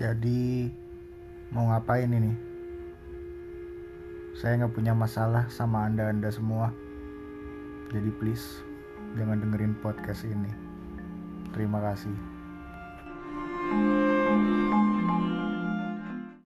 Jadi mau ngapain ini? Saya nggak punya masalah sama anda-anda semua. Jadi please jangan dengerin podcast ini. Terima kasih.